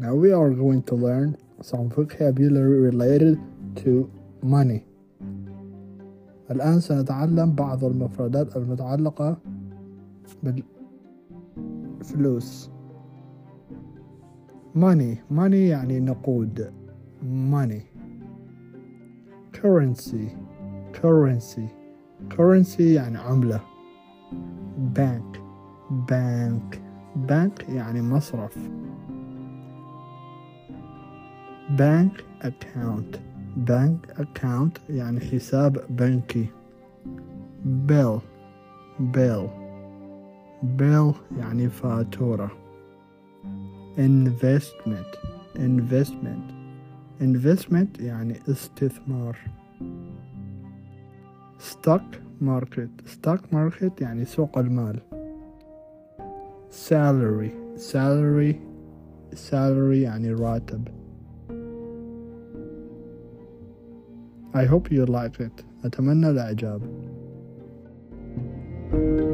Now we are going to learn some vocabulary related to money. الآن سنتعلم بعض المفردات المتعلقة بالفلوس. money money يعني نقود money currency currency currency يعني عملة bank bank bank يعني مصرف Bank account bank account يعني حساب بنكي bill bill bill يعني فاتورة investment investment investment يعني استثمار stock market stock market يعني سوق المال salary salary salary يعني راتب I hope you like it. أتمنى الإعجاب. thank you